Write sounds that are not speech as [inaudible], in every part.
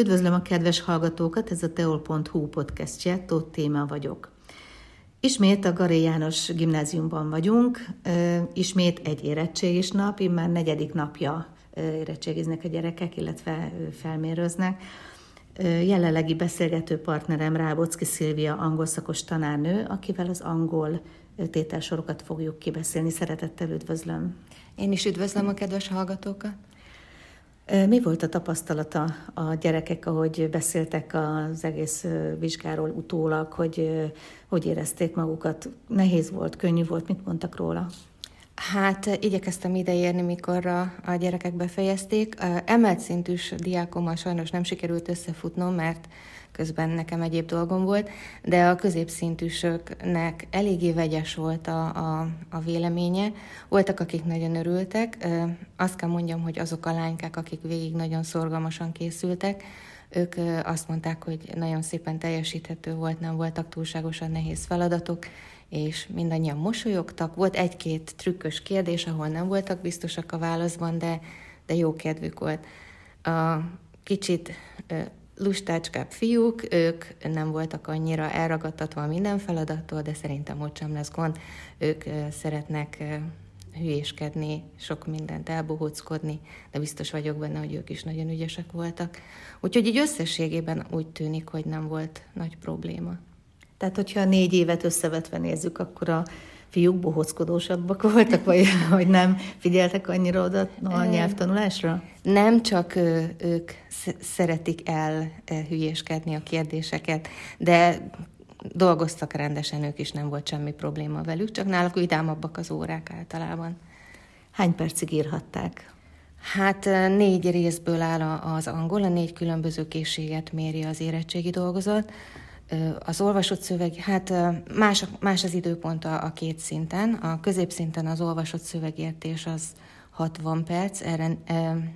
Üdvözlöm a kedves hallgatókat, ez a teol.hu podcastje, Tóth Téma vagyok. Ismét a Garé János gimnáziumban vagyunk, ismét egy érettségis nap, már negyedik napja érettségiznek a gyerekek, illetve felmérőznek. Jelenlegi beszélgető partnerem Rábocki Szilvia angol szakos tanárnő, akivel az angol tételsorokat fogjuk kibeszélni. Szeretettel üdvözlöm. Én is üdvözlöm a kedves hallgatókat. Mi volt a tapasztalata a gyerekek, ahogy beszéltek az egész vizsgáról utólag, hogy hogy érezték magukat? Nehéz volt, könnyű volt, mit mondtak róla? Hát igyekeztem ideérni, mikor a, a gyerekek befejezték. Emelt szintűs diákommal sajnos nem sikerült összefutnom, mert közben nekem egyéb dolgom volt, de a középszintűsöknek eléggé vegyes volt a, a, a véleménye. Voltak, akik nagyon örültek. Azt kell mondjam, hogy azok a lánykák, akik végig nagyon szorgalmasan készültek, ők azt mondták, hogy nagyon szépen teljesíthető volt, nem voltak túlságosan nehéz feladatok, és mindannyian mosolyogtak. Volt egy-két trükkös kérdés, ahol nem voltak biztosak a válaszban, de, de jó kedvük volt. A kicsit lustácskább fiúk, ők nem voltak annyira elragadtatva minden feladattól, de szerintem ott sem lesz gond. Ők szeretnek hülyéskedni, sok mindent elbohóckodni, de biztos vagyok benne, hogy ők is nagyon ügyesek voltak. Úgyhogy így összességében úgy tűnik, hogy nem volt nagy probléma. Tehát, hogyha négy évet összevetve nézzük, akkor a fiúk bohockodósabbak voltak, vagy [laughs] hogy nem figyeltek annyira oda a nyelvtanulásra? Nem csak ők szeretik el hülyéskedni a kérdéseket, de dolgoztak rendesen, ők is nem volt semmi probléma velük, csak náluk vidámabbak az órák általában. Hány percig írhatták? Hát négy részből áll az angol, a négy különböző készséget méri az érettségi dolgozat. Az olvasott szöveg, hát más, más az időpont a, a két szinten. A középszinten az olvasott szövegértés az 60 perc, erre,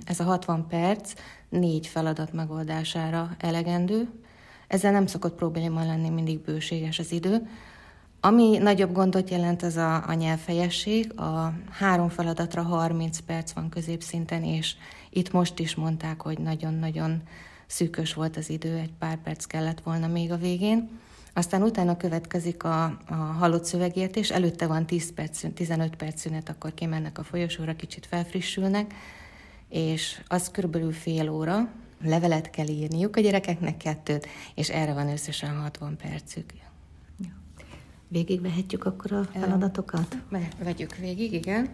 ez a 60 perc négy feladat megoldására elegendő. Ezzel nem szokott probléma lenni, mindig bőséges az idő. Ami nagyobb gondot jelent, az a, a nyelvfejesség. A három feladatra 30 perc van középszinten, és itt most is mondták, hogy nagyon-nagyon szűkös volt az idő, egy pár perc kellett volna még a végén. Aztán utána következik a, a halott szövegértés, előtte van 10 perc, 15 perc szünet, akkor kimennek a folyosóra, kicsit felfrissülnek, és az körülbelül fél óra, levelet kell írniuk a gyerekeknek kettőt, és erre van összesen 60 percük. Végigvehetjük akkor a feladatokat? Vegyük végig, igen.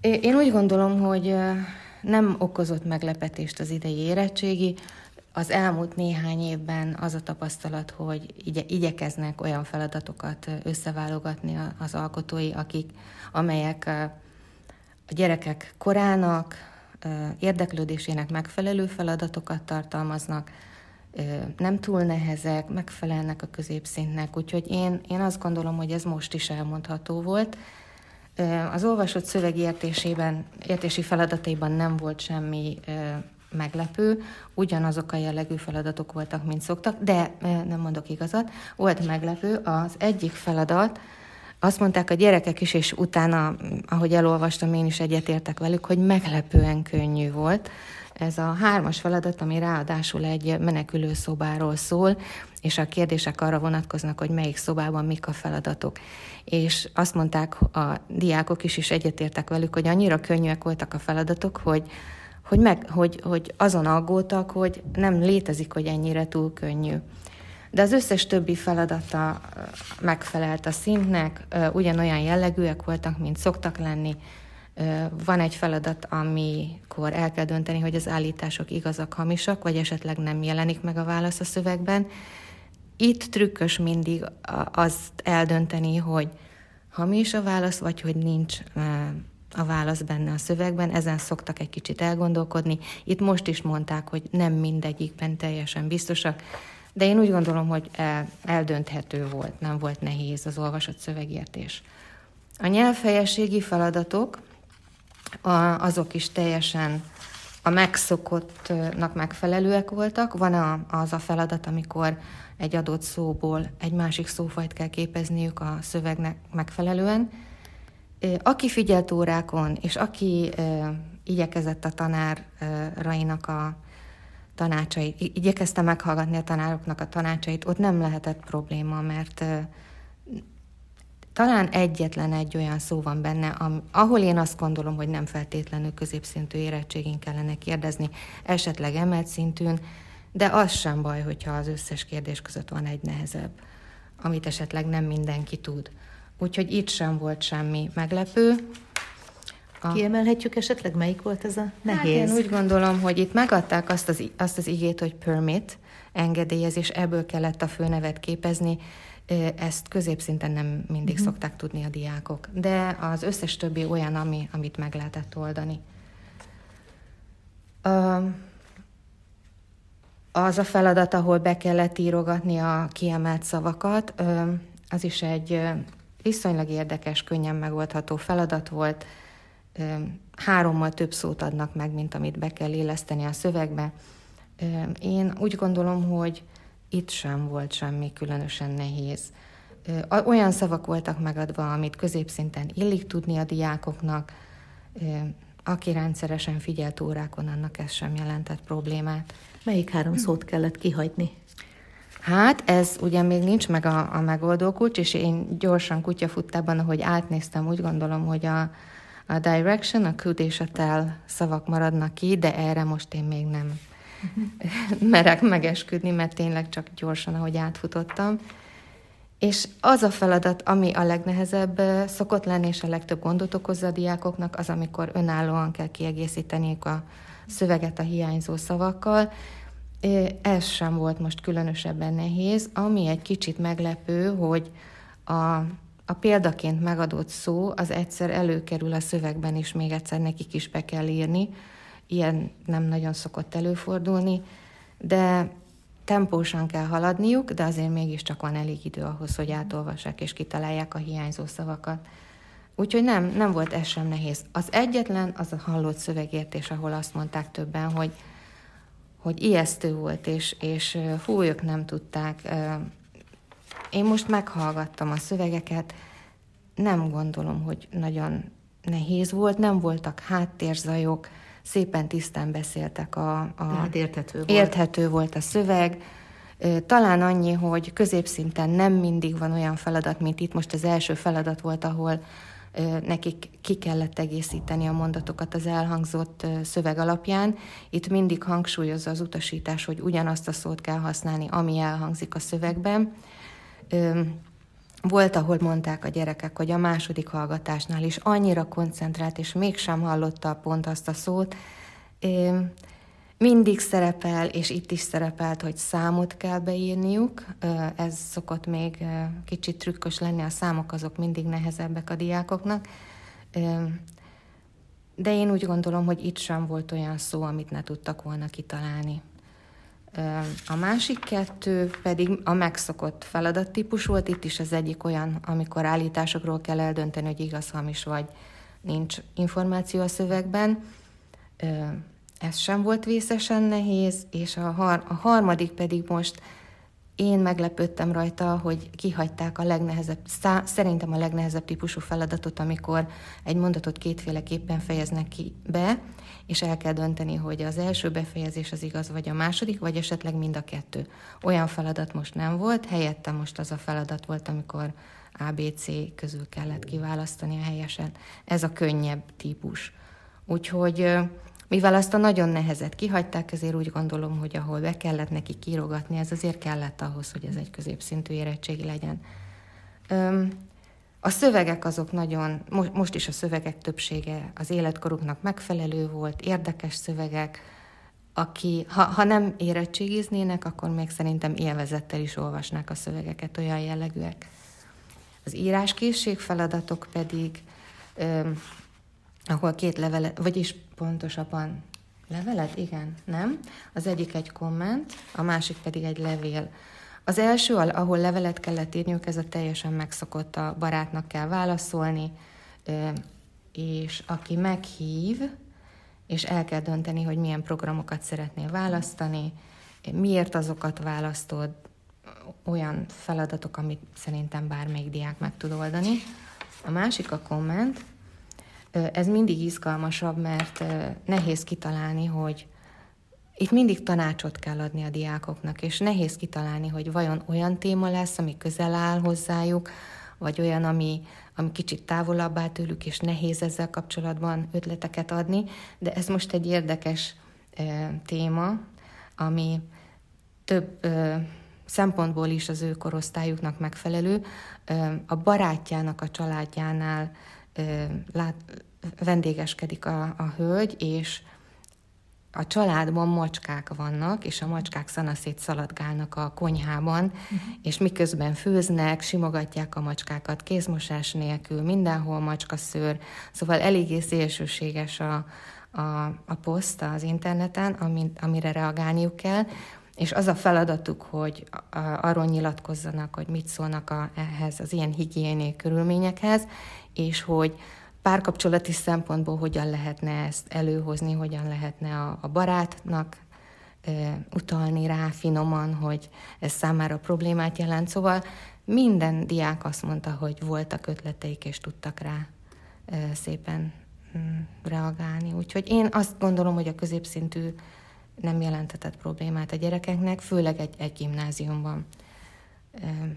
Én úgy gondolom, hogy nem okozott meglepetést az idei érettségi. Az elmúlt néhány évben az a tapasztalat, hogy igye, igyekeznek olyan feladatokat összeválogatni az alkotói, akik, amelyek a gyerekek korának, érdeklődésének megfelelő feladatokat tartalmaznak, nem túl nehezek, megfelelnek a középszintnek, úgyhogy én, én azt gondolom, hogy ez most is elmondható volt. Az olvasott szöveg értésében, értési feladataiban nem volt semmi meglepő, ugyanazok a jellegű feladatok voltak, mint szoktak, de nem mondok igazat, volt meglepő. Az egyik feladat, azt mondták a gyerekek is, és utána, ahogy elolvastam, én is egyetértek velük, hogy meglepően könnyű volt. Ez a hármas feladat, ami ráadásul egy menekülő szobáról szól, és a kérdések arra vonatkoznak, hogy melyik szobában mik a feladatok. És azt mondták a diákok is, és egyetértek velük, hogy annyira könnyűek voltak a feladatok, hogy, hogy, meg, hogy, hogy azon aggódtak, hogy nem létezik, hogy ennyire túl könnyű. De az összes többi feladata megfelelt a szintnek, ugyanolyan jellegűek voltak, mint szoktak lenni, van egy feladat, amikor el kell dönteni, hogy az állítások igazak, hamisak, vagy esetleg nem jelenik meg a válasz a szövegben. Itt trükkös mindig azt eldönteni, hogy hamis a válasz, vagy hogy nincs a válasz benne a szövegben, ezen szoktak egy kicsit elgondolkodni. Itt most is mondták, hogy nem mindegyikben teljesen biztosak, de én úgy gondolom, hogy eldönthető volt, nem volt nehéz az olvasott szövegértés. A nyelvfejességi feladatok, a, azok is teljesen a megszokottnak megfelelőek voltak. Van a, az a feladat, amikor egy adott szóból egy másik szófajt kell képezniük a szövegnek megfelelően. Aki figyelt órákon, és aki igyekezett a tanárainak a tanácsait, igyekeztem meghallgatni a tanároknak a tanácsait, ott nem lehetett probléma, mert talán egyetlen egy olyan szó van benne, am, ahol én azt gondolom, hogy nem feltétlenül középszintű érettségén kellene kérdezni, esetleg emelt szintűn, de az sem baj, hogyha az összes kérdés között van egy nehezebb, amit esetleg nem mindenki tud. Úgyhogy itt sem volt semmi meglepő. A... Kiemelhetjük esetleg, melyik volt ez a nehéz? Hát én úgy gondolom, hogy itt megadták azt az, azt az igét, hogy permit, engedélyezés, ebből kellett a főnevet képezni. Ezt középszinten nem mindig uh-huh. szokták tudni a diákok, de az összes többi olyan, ami, amit meg lehetett oldani. Az a feladat, ahol be kellett írogatni a kiemelt szavakat, az is egy viszonylag érdekes, könnyen megoldható feladat volt. Hárommal több szót adnak meg, mint amit be kell illeszteni a szövegbe. Én úgy gondolom, hogy itt sem volt semmi különösen nehéz. Olyan szavak voltak megadva, amit középszinten illik tudni a diákoknak, aki rendszeresen figyelt órákon, annak ez sem jelentett problémát. Melyik három szót kellett kihagyni? Hát ez ugye még nincs meg a, a megoldó kulcs, és én gyorsan kutyafuttában, ahogy átnéztem, úgy gondolom, hogy a, a direction, a could és a tell szavak maradnak ki, de erre most én még nem. Merek megesküdni, mert tényleg csak gyorsan, ahogy átfutottam. És az a feladat, ami a legnehezebb szokott lenni, és a legtöbb gondot okozza a diákoknak, az, amikor önállóan kell kiegészíteniük a szöveget a hiányzó szavakkal. Ez sem volt most különösebben nehéz. Ami egy kicsit meglepő, hogy a, a példaként megadott szó az egyszer előkerül a szövegben, és még egyszer nekik is be kell írni. Ilyen nem nagyon szokott előfordulni, de tempósan kell haladniuk, de azért mégiscsak van elég idő ahhoz, hogy átolvassák és kitalálják a hiányzó szavakat. Úgyhogy nem, nem volt ez sem nehéz. Az egyetlen az a hallott szövegértés, ahol azt mondták többen, hogy, hogy ijesztő volt, és, és hú, ők nem tudták. Én most meghallgattam a szövegeket, nem gondolom, hogy nagyon nehéz volt, nem voltak háttérzajok, szépen tisztán beszéltek a... a hát érthető volt. Érthető volt a szöveg. Talán annyi, hogy középszinten nem mindig van olyan feladat, mint itt most az első feladat volt, ahol nekik ki kellett egészíteni a mondatokat az elhangzott szöveg alapján. Itt mindig hangsúlyozza az utasítás, hogy ugyanazt a szót kell használni, ami elhangzik a szövegben. Volt, ahol mondták a gyerekek, hogy a második hallgatásnál is annyira koncentrált, és mégsem hallotta pont azt a szót. Mindig szerepel, és itt is szerepelt, hogy számot kell beírniuk. Ez szokott még kicsit trükkös lenni, a számok azok mindig nehezebbek a diákoknak. De én úgy gondolom, hogy itt sem volt olyan szó, amit ne tudtak volna kitalálni. A másik kettő pedig a megszokott feladattípus volt, itt is az egyik olyan, amikor állításokról kell eldönteni, hogy igaz, hamis vagy nincs információ a szövegben. Ez sem volt vészesen nehéz, és a, har- a harmadik pedig most én meglepődtem rajta, hogy kihagyták a legnehezebb, szá- szerintem a legnehezebb típusú feladatot, amikor egy mondatot kétféleképpen fejeznek ki be, és el kell dönteni, hogy az első befejezés az igaz, vagy a második, vagy esetleg mind a kettő. Olyan feladat most nem volt, helyette most az a feladat volt, amikor ABC közül kellett kiválasztani a helyesen. Ez a könnyebb típus. Úgyhogy mivel azt a nagyon nehezet kihagyták, ezért úgy gondolom, hogy ahol be kellett neki kírogatni, ez azért kellett ahhoz, hogy ez egy középszintű érettségi legyen. A szövegek azok nagyon, most is a szövegek többsége az életkoruknak megfelelő volt, érdekes szövegek, aki, ha, ha nem érettségiznének, akkor még szerintem élvezettel is olvasnák a szövegeket, olyan jellegűek. Az íráskészség feladatok pedig, öm, ahol két levelet, vagyis pontosabban levelet, igen, nem? Az egyik egy komment, a másik pedig egy levél. Az első, ahol levelet kellett írniuk, ez a teljesen megszokott, a barátnak kell válaszolni, és aki meghív, és el kell dönteni, hogy milyen programokat szeretnél választani, miért azokat választod, olyan feladatok, amit szerintem bármelyik diák meg tud oldani. A másik a komment. Ez mindig izgalmasabb, mert nehéz kitalálni, hogy itt mindig tanácsot kell adni a diákoknak, és nehéz kitalálni, hogy vajon olyan téma lesz, ami közel áll hozzájuk, vagy olyan, ami, ami kicsit távolabb áll tőlük, és nehéz ezzel kapcsolatban ötleteket adni, de ez most egy érdekes téma, ami több szempontból is az ő korosztályuknak megfelelő. A barátjának a családjánál lát, vendégeskedik a, a hölgy, és a családban macskák vannak, és a macskák szanaszét szaladgálnak a konyhában, uh-huh. és miközben főznek, simogatják a macskákat kézmosás nélkül, mindenhol macskaszőr, szóval eléggé szélsőséges a, a, a poszt az interneten, amit, amire reagálniuk kell, és az a feladatuk, hogy arról nyilatkozzanak, hogy mit szólnak a, ehhez az ilyen higiéné körülményekhez, és hogy párkapcsolati szempontból hogyan lehetne ezt előhozni, hogyan lehetne a, a barátnak utalni rá finoman, hogy ez számára problémát jelent. Szóval minden diák azt mondta, hogy voltak ötleteik, és tudtak rá szépen mm, reagálni. Úgyhogy én azt gondolom, hogy a középszintű nem jelentetett problémát a gyerekeknek, főleg egy, egy gimnáziumban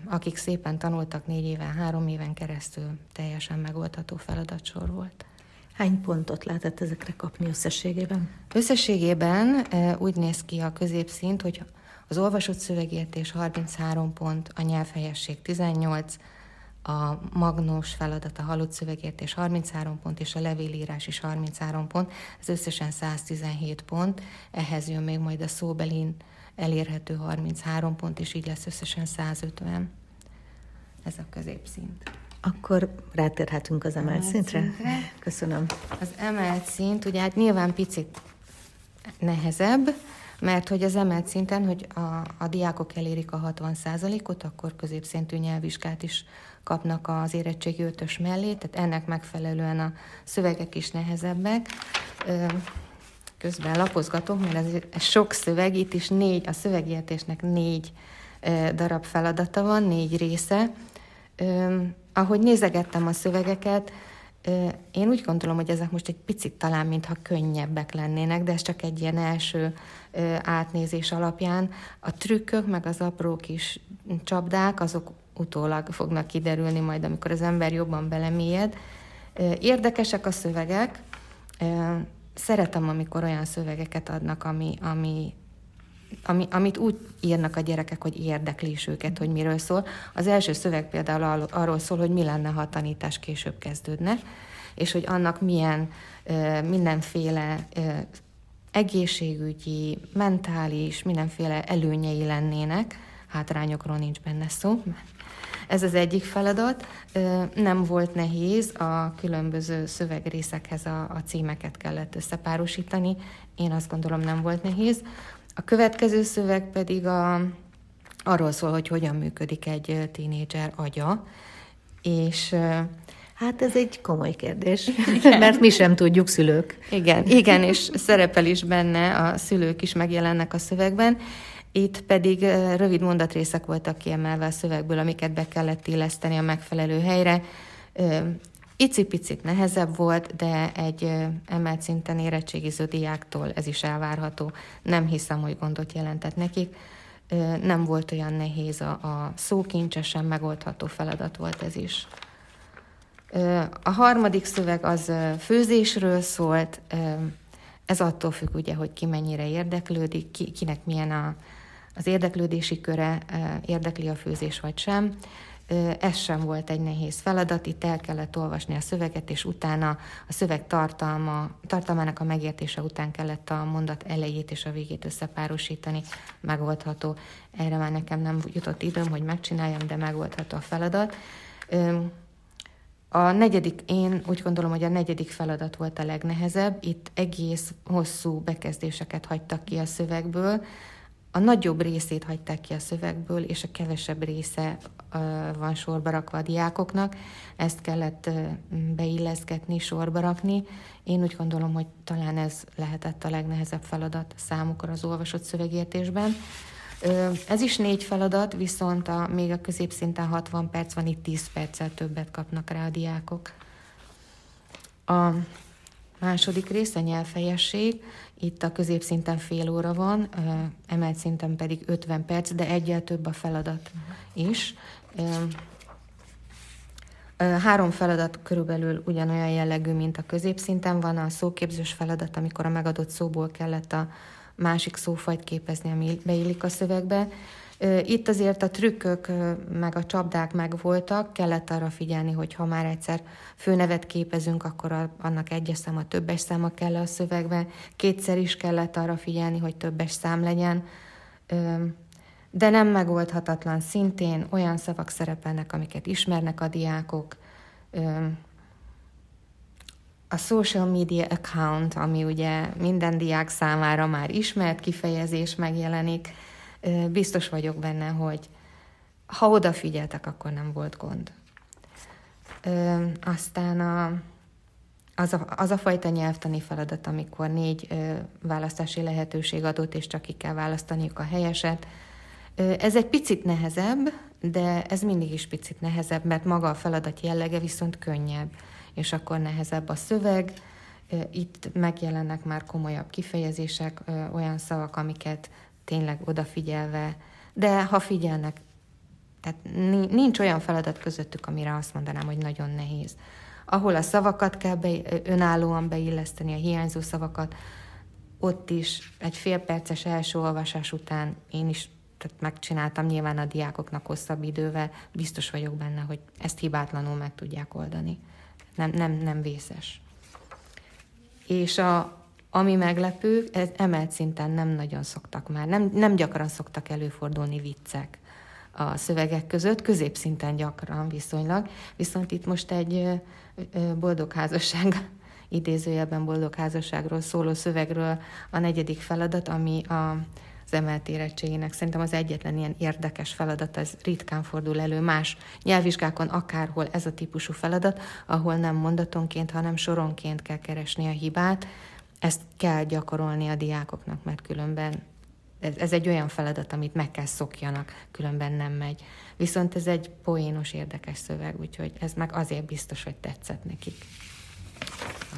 akik szépen tanultak négy éven, három éven keresztül, teljesen megoldható feladatsor volt. Hány pontot lehetett ezekre kapni összességében? Összességében úgy néz ki a középszint, hogy az olvasott szövegértés 33 pont, a nyelvhelyesség 18, a magnós feladat, a halott szövegértés 33 pont, és a levélírás is 33 pont, ez összesen 117 pont, ehhez jön még majd a szóbelin elérhető 33 pont, és így lesz összesen 150. Ez a középszint. Akkor rátérhetünk az emelt, emelt szintre? szintre. Köszönöm. Az emelt szint, ugye hát nyilván picit nehezebb, mert hogy az emelt szinten, hogy a, a diákok elérik a 60%-ot, akkor középszintű nyelvvizsgát is kapnak az érettségi ötös mellé, tehát ennek megfelelően a szövegek is nehezebbek közben lapozgatok, mert ez, ez sok szöveg, itt is négy, a szövegértésnek négy darab feladata van, négy része. Ahogy nézegettem a szövegeket, én úgy gondolom, hogy ezek most egy picit talán, mintha könnyebbek lennének, de ez csak egy ilyen első átnézés alapján. A trükkök, meg az apró kis csapdák, azok utólag fognak kiderülni majd, amikor az ember jobban belemélyed. Érdekesek a szövegek, szeretem, amikor olyan szövegeket adnak, ami, ami, ami, amit úgy írnak a gyerekek, hogy érdekli is őket, hogy miről szól. Az első szöveg például arról szól, hogy mi lenne, ha a tanítás később kezdődne, és hogy annak milyen mindenféle egészségügyi, mentális, mindenféle előnyei lennének, hátrányokról nincs benne szó, ez az egyik feladat. Nem volt nehéz, a különböző szövegrészekhez a, a címeket kellett összepárosítani. Én azt gondolom nem volt nehéz. A következő szöveg pedig a, arról szól, hogy hogyan működik egy tínédzser agya, és Hát ez egy komoly kérdés, igen. mert mi sem tudjuk szülők. Igen, igen, és szerepel is benne, a szülők is megjelennek a szövegben, itt pedig rövid mondatrészek voltak kiemelve a szövegből, amiket be kellett illeszteni a megfelelő helyre. Icipicit nehezebb volt, de egy emelt szinten érettségiző diáktól ez is elvárható. Nem hiszem, hogy gondot jelentett nekik. Nem volt olyan nehéz, a, szókincsesen megoldható feladat volt ez is. A harmadik szöveg az főzésről szólt, ez attól függ ugye, hogy ki mennyire érdeklődik, ki, kinek milyen a, az érdeklődési köre érdekli a főzés vagy sem. Ez sem volt egy nehéz feladat, itt el kellett olvasni a szöveget, és utána a szöveg tartalma, tartalmának a megértése után kellett a mondat elejét és a végét összepárosítani, megoldható. Erre már nekem nem jutott időm, hogy megcsináljam, de megoldható a feladat. A negyedik, én úgy gondolom, hogy a negyedik feladat volt a legnehezebb. Itt egész hosszú bekezdéseket hagytak ki a szövegből, a nagyobb részét hagyták ki a szövegből, és a kevesebb része van sorba rakva a diákoknak. Ezt kellett beilleszgetni, sorba rakni. Én úgy gondolom, hogy talán ez lehetett a legnehezebb feladat számukra az olvasott szövegértésben. Ez is négy feladat, viszont a, még a középszinten 60 perc van, itt 10 perccel többet kapnak rá a diákok. A Második rész a nyelvfejesség, itt a középszinten fél óra van, emelt szinten pedig 50 perc, de egyel több a feladat is. Három feladat körülbelül ugyanolyan jellegű, mint a középszinten van. A szóképzős feladat, amikor a megadott szóból kellett a másik szófajt képezni, ami beillik a szövegbe. Itt azért a trükkök meg a csapdák meg voltak, kellett arra figyelni, hogy ha már egyszer főnevet képezünk, akkor annak egyes száma, többes száma kell a szövegbe. Kétszer is kellett arra figyelni, hogy többes szám legyen. De nem megoldhatatlan szintén olyan szavak szerepelnek, amiket ismernek a diákok. A social media account, ami ugye minden diák számára már ismert kifejezés megjelenik, biztos vagyok benne, hogy ha odafigyeltek, akkor nem volt gond. Aztán a, az, a, az a fajta nyelvtani feladat, amikor négy választási lehetőség adott, és csak ki kell választaniuk a helyeset, ez egy picit nehezebb, de ez mindig is picit nehezebb, mert maga a feladat jellege viszont könnyebb, és akkor nehezebb a szöveg, itt megjelennek már komolyabb kifejezések, olyan szavak, amiket tényleg odafigyelve, de ha figyelnek, tehát nincs olyan feladat közöttük, amire azt mondanám, hogy nagyon nehéz. Ahol a szavakat kell be, önállóan beilleszteni, a hiányzó szavakat, ott is egy fél perces első olvasás után én is tehát megcsináltam nyilván a diákoknak hosszabb idővel, biztos vagyok benne, hogy ezt hibátlanul meg tudják oldani. Nem, nem, nem vészes. És a, ami meglepő, ez emelt szinten nem nagyon szoktak már, nem, nem gyakran szoktak előfordulni viccek a szövegek között, középszinten gyakran viszonylag, viszont itt most egy boldog házasság, [laughs] idézőjelben boldog házasságról szóló szövegről a negyedik feladat, ami a, az emelt érettségének szerintem az egyetlen ilyen érdekes feladat, ez ritkán fordul elő más nyelvvizsgákon, akárhol ez a típusú feladat, ahol nem mondatonként, hanem soronként kell keresni a hibát, ezt kell gyakorolni a diákoknak, mert különben ez, egy olyan feladat, amit meg kell szokjanak, különben nem megy. Viszont ez egy poénos, érdekes szöveg, úgyhogy ez meg azért biztos, hogy tetszett nekik.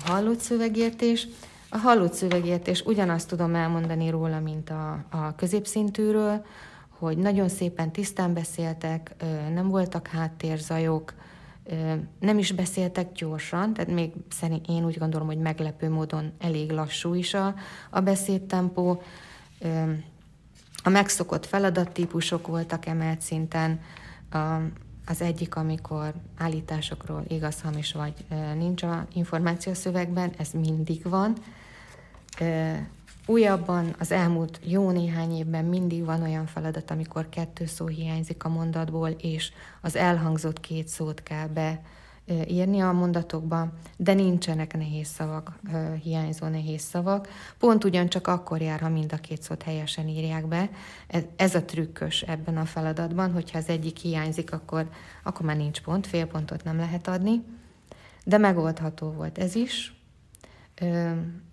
A hallott szövegértés. A hallott szövegértés ugyanazt tudom elmondani róla, mint a, a középszintűről, hogy nagyon szépen tisztán beszéltek, nem voltak háttérzajok, nem is beszéltek gyorsan, tehát még szerint én úgy gondolom, hogy meglepő módon elég lassú is a, a beszédtempó. A megszokott feladattípusok voltak emelt szinten, a, az egyik, amikor állításokról igaz, hamis vagy nincs a információ szövegben, ez mindig van. Újabban az elmúlt jó néhány évben mindig van olyan feladat, amikor kettő szó hiányzik a mondatból, és az elhangzott két szót kell be írni a mondatokba, de nincsenek nehéz szavak, hiányzó nehéz szavak. Pont ugyancsak akkor jár, ha mind a két szót helyesen írják be. Ez a trükkös ebben a feladatban, hogyha az egyik hiányzik, akkor, akkor már nincs pont, fél pontot nem lehet adni. De megoldható volt ez is,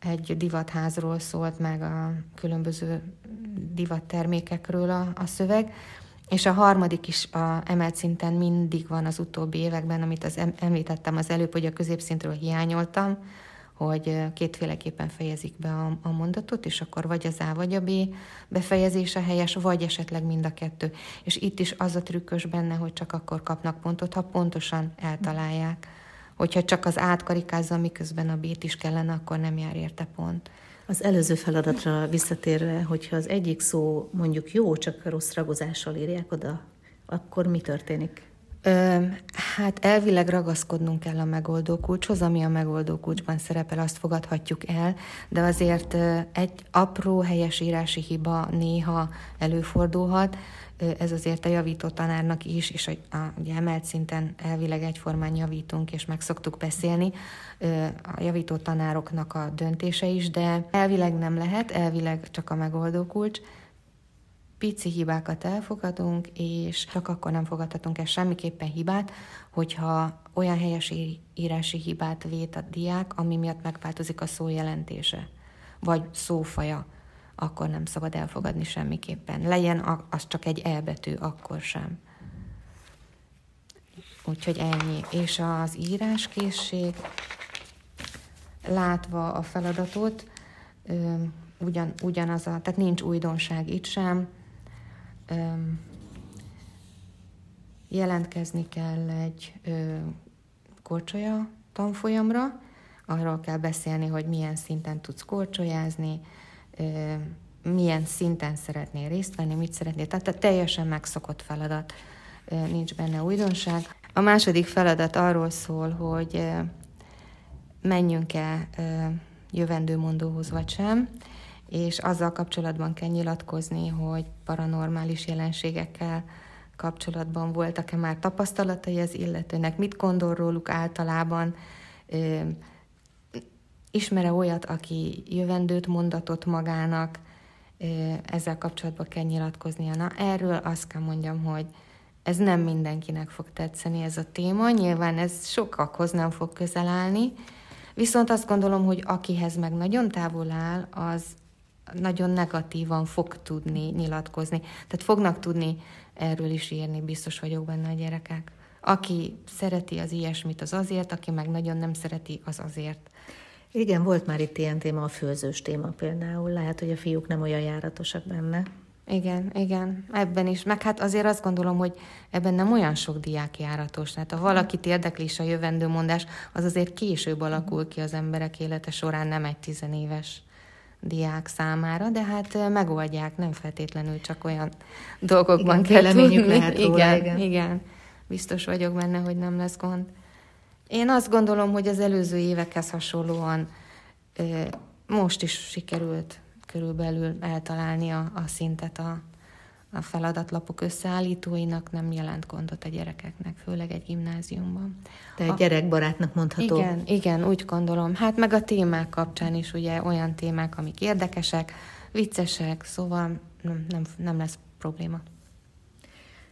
egy divatházról szólt meg a különböző divattermékekről a, a szöveg, és a harmadik is a emelt szinten mindig van az utóbbi években, amit az említettem az előbb, hogy a középszintről hiányoltam, hogy kétféleképpen fejezik be a, a mondatot, és akkor vagy az A, vagy a B befejezése helyes, vagy esetleg mind a kettő. És itt is az a trükkös benne, hogy csak akkor kapnak pontot, ha pontosan eltalálják hogyha csak az átkarikázza, miközben a bét is kellene, akkor nem jár érte pont. Az előző feladatra visszatérve, hogyha az egyik szó mondjuk jó, csak rossz ragozással írják oda, akkor mi történik? Hát elvileg ragaszkodnunk kell a megoldó kulcshoz, ami a megoldó kulcsban szerepel, azt fogadhatjuk el, de azért egy apró helyesírási hiba néha előfordulhat, ez azért a javító tanárnak is, és a, a, ugye emelt szinten elvileg egyformán javítunk, és meg szoktuk beszélni, a javító tanároknak a döntése is, de elvileg nem lehet, elvileg csak a megoldó kulcs, pici hibákat elfogadunk, és csak akkor nem fogadhatunk el semmiképpen hibát, hogyha olyan helyes írási hibát vét a diák, ami miatt megváltozik a szó jelentése, vagy szófaja akkor nem szabad elfogadni semmiképpen. Legyen az csak egy elbetű, akkor sem. Úgyhogy ennyi. És az íráskészség, látva a feladatot, ugyan, ugyanaz a, tehát nincs újdonság itt sem. Jelentkezni kell egy korcsolya tanfolyamra, arról kell beszélni, hogy milyen szinten tudsz korcsolyázni, milyen szinten szeretnél részt venni, mit szeretnél. Tehát a teljesen megszokott feladat, nincs benne újdonság. A második feladat arról szól, hogy menjünk-e jövendőmondóhoz vagy sem, és azzal kapcsolatban kell nyilatkozni, hogy paranormális jelenségekkel kapcsolatban voltak-e már tapasztalatai az illetőnek, mit gondol róluk általában, ismere olyat, aki jövendőt mondatott magának, ezzel kapcsolatban kell nyilatkoznia. Na, erről azt kell mondjam, hogy ez nem mindenkinek fog tetszeni ez a téma, nyilván ez sokakhoz nem fog közel állni, viszont azt gondolom, hogy akihez meg nagyon távol áll, az nagyon negatívan fog tudni nyilatkozni. Tehát fognak tudni erről is írni, biztos vagyok benne a gyerekek. Aki szereti az ilyesmit, az azért, aki meg nagyon nem szereti, az azért. Igen, volt már itt ilyen téma, a főzős téma például. Lehet, hogy a fiúk nem olyan járatosak benne. Igen, igen, ebben is. Meg hát azért azt gondolom, hogy ebben nem olyan sok diák járatos. Tehát ha valakit érdekli is a jövendőmondás, az azért később alakul ki az emberek élete során, nem egy tizenéves diák számára, de hát megoldják, nem feltétlenül csak olyan dolgokban igen, kell tudni. lehet róla, igen, igen. igen. Biztos vagyok benne, hogy nem lesz gond. Én azt gondolom, hogy az előző évekhez hasonlóan most is sikerült körülbelül eltalálni a, a szintet a, a feladatlapok összeállítóinak, nem jelent gondot a gyerekeknek, főleg egy gimnáziumban. De egy gyerekbarátnak mondható. Igen, igen, úgy gondolom. Hát meg a témák kapcsán is ugye olyan témák, amik érdekesek, viccesek, szóval nem, nem, nem lesz probléma.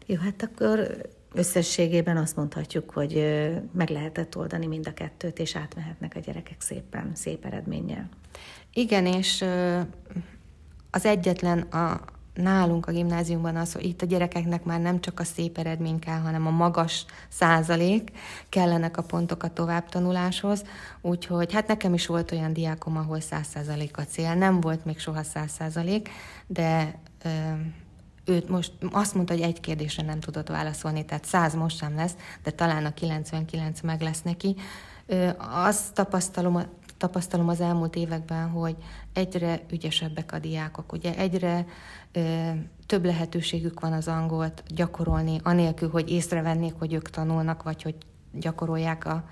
Jó, hát akkor összességében azt mondhatjuk, hogy meg lehetett oldani mind a kettőt, és átmehetnek a gyerekek szépen, szép eredménnyel. Igen, és az egyetlen a, nálunk a gimnáziumban az, hogy itt a gyerekeknek már nem csak a szép eredmény kell, hanem a magas százalék kellenek a pontok a továbbtanuláshoz, úgyhogy hát nekem is volt olyan diákom, ahol száz százalék a cél, nem volt még soha száz százalék, de őt most azt mondta, hogy egy kérdésre nem tudott válaszolni, tehát száz most sem lesz, de talán a 99 meg lesz neki. Azt tapasztalom, tapasztalom az elmúlt években, hogy egyre ügyesebbek a diákok, ugye egyre ö, több lehetőségük van az angolt gyakorolni, anélkül, hogy észrevennék, hogy ők tanulnak, vagy hogy gyakorolják a,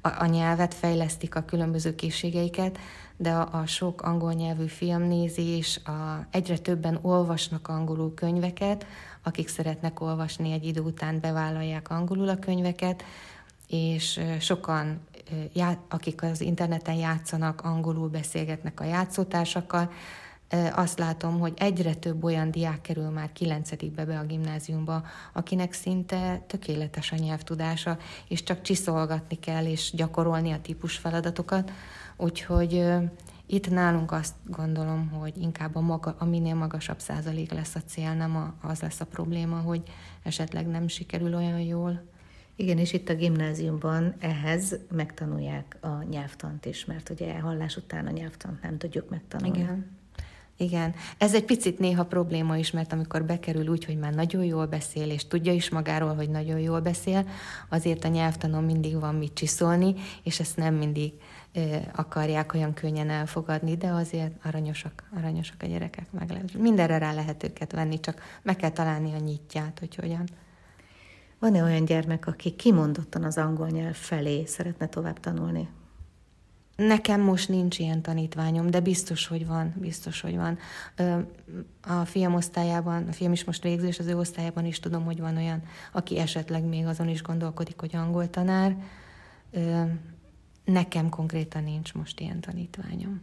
a, a nyelvet, fejlesztik a különböző készségeiket, de a, a sok angol nyelvű filmnézés, a, egyre többen olvasnak angolul könyveket, akik szeretnek olvasni egy idő után bevállalják angolul a könyveket, és sokan, akik az interneten játszanak, angolul beszélgetnek a játszótársakkal, azt látom, hogy egyre több olyan diák kerül már kilencedikbe be a gimnáziumba, akinek szinte tökéletes a nyelvtudása, és csak csiszolgatni kell, és gyakorolni a típus feladatokat. Úgyhogy itt nálunk azt gondolom, hogy inkább a, maga, a minél magasabb százalék lesz a cél, nem a, az lesz a probléma, hogy esetleg nem sikerül olyan jól. Igen, és itt a gimnáziumban ehhez megtanulják a nyelvtant is, mert ugye hallás után a nyelvtant nem tudjuk megtanulni. Igen. Igen, ez egy picit néha probléma is, mert amikor bekerül úgy, hogy már nagyon jól beszél, és tudja is magáról, hogy nagyon jól beszél, azért a nyelvtanon mindig van mit csiszolni, és ezt nem mindig akarják olyan könnyen elfogadni, de azért aranyosak, aranyosak a gyerekek, meg lehet. Mindenre rá lehet őket venni, csak meg kell találni a nyitját, hogy hogyan. Van-e olyan gyermek, aki kimondottan az angol nyelv felé szeretne tovább tanulni? Nekem most nincs ilyen tanítványom, de biztos, hogy van, biztos, hogy van. A fiam osztályában, a fiam is most végzés, az ő osztályában is tudom, hogy van olyan, aki esetleg még azon is gondolkodik, hogy angol tanár. Nekem konkrétan nincs most ilyen tanítványom.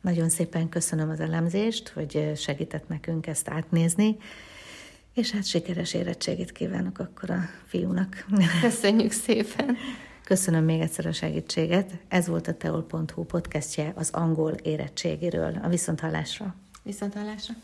Nagyon szépen köszönöm az elemzést, hogy segített nekünk ezt átnézni, és hát sikeres érettségét kívánok akkor a fiúnak. [laughs] Köszönjük szépen! Köszönöm még egyszer a segítséget. Ez volt a teol.hu podcastje az angol érettségiről. A viszonthallásra. Viszonthallásra.